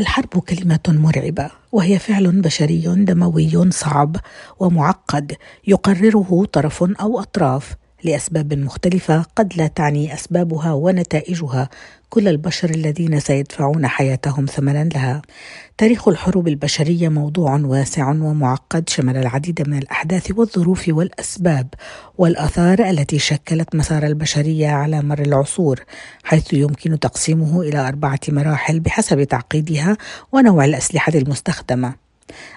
الحرب كلمة مرعبة وهي فعل بشري دموي صعب ومعقد يقرره طرف أو أطراف. لأسباب مختلفة قد لا تعني أسبابها ونتائجها كل البشر الذين سيدفعون حياتهم ثمنا لها. تاريخ الحروب البشرية موضوع واسع ومعقد شمل العديد من الأحداث والظروف والأسباب والآثار التي شكلت مسار البشرية على مر العصور، حيث يمكن تقسيمه إلى أربعة مراحل بحسب تعقيدها ونوع الأسلحة المستخدمة.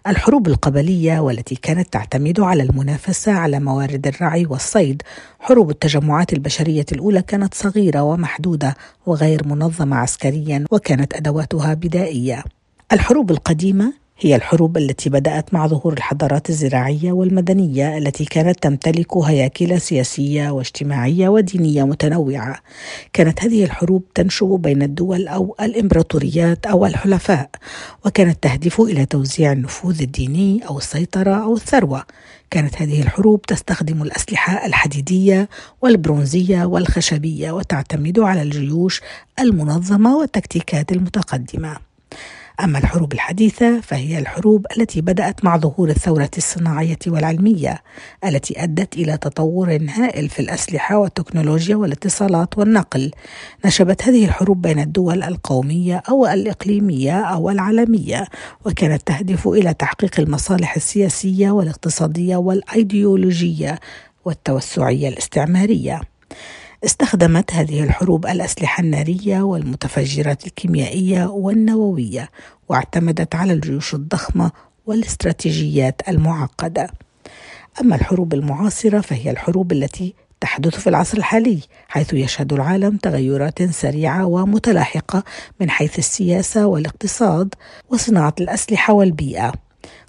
الحروب القبلية والتي كانت تعتمد على المنافسة على موارد الرعي والصيد. حروب التجمعات البشرية الأولى كانت صغيرة ومحدودة وغير منظمة عسكريا وكانت أدواتها بدائية. الحروب القديمة هي الحروب التي بدأت مع ظهور الحضارات الزراعية والمدنية التي كانت تمتلك هياكل سياسية واجتماعية ودينية متنوعة. كانت هذه الحروب تنشب بين الدول أو الإمبراطوريات أو الحلفاء، وكانت تهدف إلى توزيع النفوذ الديني أو السيطرة أو الثروة. كانت هذه الحروب تستخدم الأسلحة الحديدية والبرونزية والخشبية وتعتمد على الجيوش المنظمة والتكتيكات المتقدمة. أما الحروب الحديثة فهي الحروب التي بدأت مع ظهور الثورة الصناعية والعلمية التي أدت إلى تطور هائل في الأسلحة والتكنولوجيا والاتصالات والنقل. نشبت هذه الحروب بين الدول القومية أو الإقليمية أو العالمية وكانت تهدف إلى تحقيق المصالح السياسية والاقتصادية والأيديولوجية والتوسعية الاستعمارية. استخدمت هذه الحروب الأسلحة النارية والمتفجرات الكيميائية والنووية واعتمدت على الجيوش الضخمة والاستراتيجيات المعقدة. أما الحروب المعاصرة فهي الحروب التي تحدث في العصر الحالي حيث يشهد العالم تغيرات سريعة ومتلاحقة من حيث السياسة والاقتصاد وصناعة الأسلحة والبيئة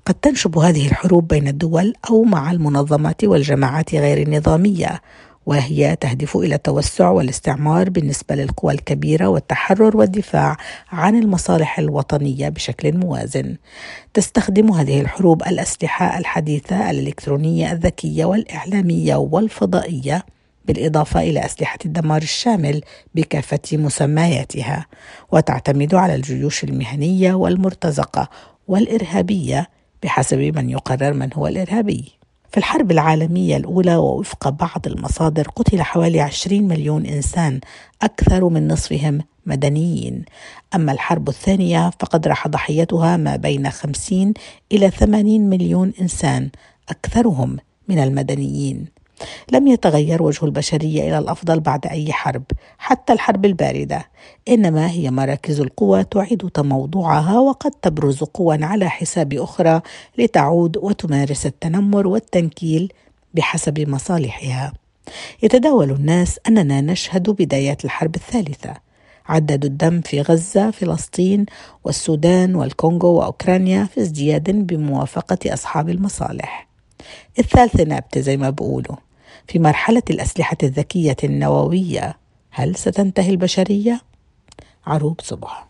قد تنشب هذه الحروب بين الدول أو مع المنظمات والجماعات غير النظامية وهي تهدف إلى التوسع والاستعمار بالنسبة للقوى الكبيرة والتحرر والدفاع عن المصالح الوطنية بشكل موازن. تستخدم هذه الحروب الأسلحة الحديثة الإلكترونية الذكية والإعلامية والفضائية بالإضافة إلى أسلحة الدمار الشامل بكافة مسمياتها وتعتمد على الجيوش المهنية والمرتزقة والإرهابية بحسب من يقرر من هو الإرهابي. في الحرب العالمية الأولى ووفق بعض المصادر قتل حوالي 20 مليون إنسان أكثر من نصفهم مدنيين. أما الحرب الثانية فقد راح ضحيتها ما بين 50 إلى 80 مليون إنسان أكثرهم من المدنيين. لم يتغير وجه البشرية إلى الأفضل بعد أي حرب حتى الحرب الباردة. إنما هي مراكز القوى تعيد تموضعها وقد تبرز قوى على حساب أخرى لتعود وتمارس التنمر والتنكيل بحسب مصالحها. يتداول الناس أننا نشهد بدايات الحرب الثالثة. عددوا الدم في غزة فلسطين والسودان والكونغو وأوكرانيا في ازدياد بموافقة أصحاب المصالح. الثالثة نبتة زي ما بقولوا في مرحلة الأسلحة الذكية النووية هل ستنتهي البشرية؟ عروب صبح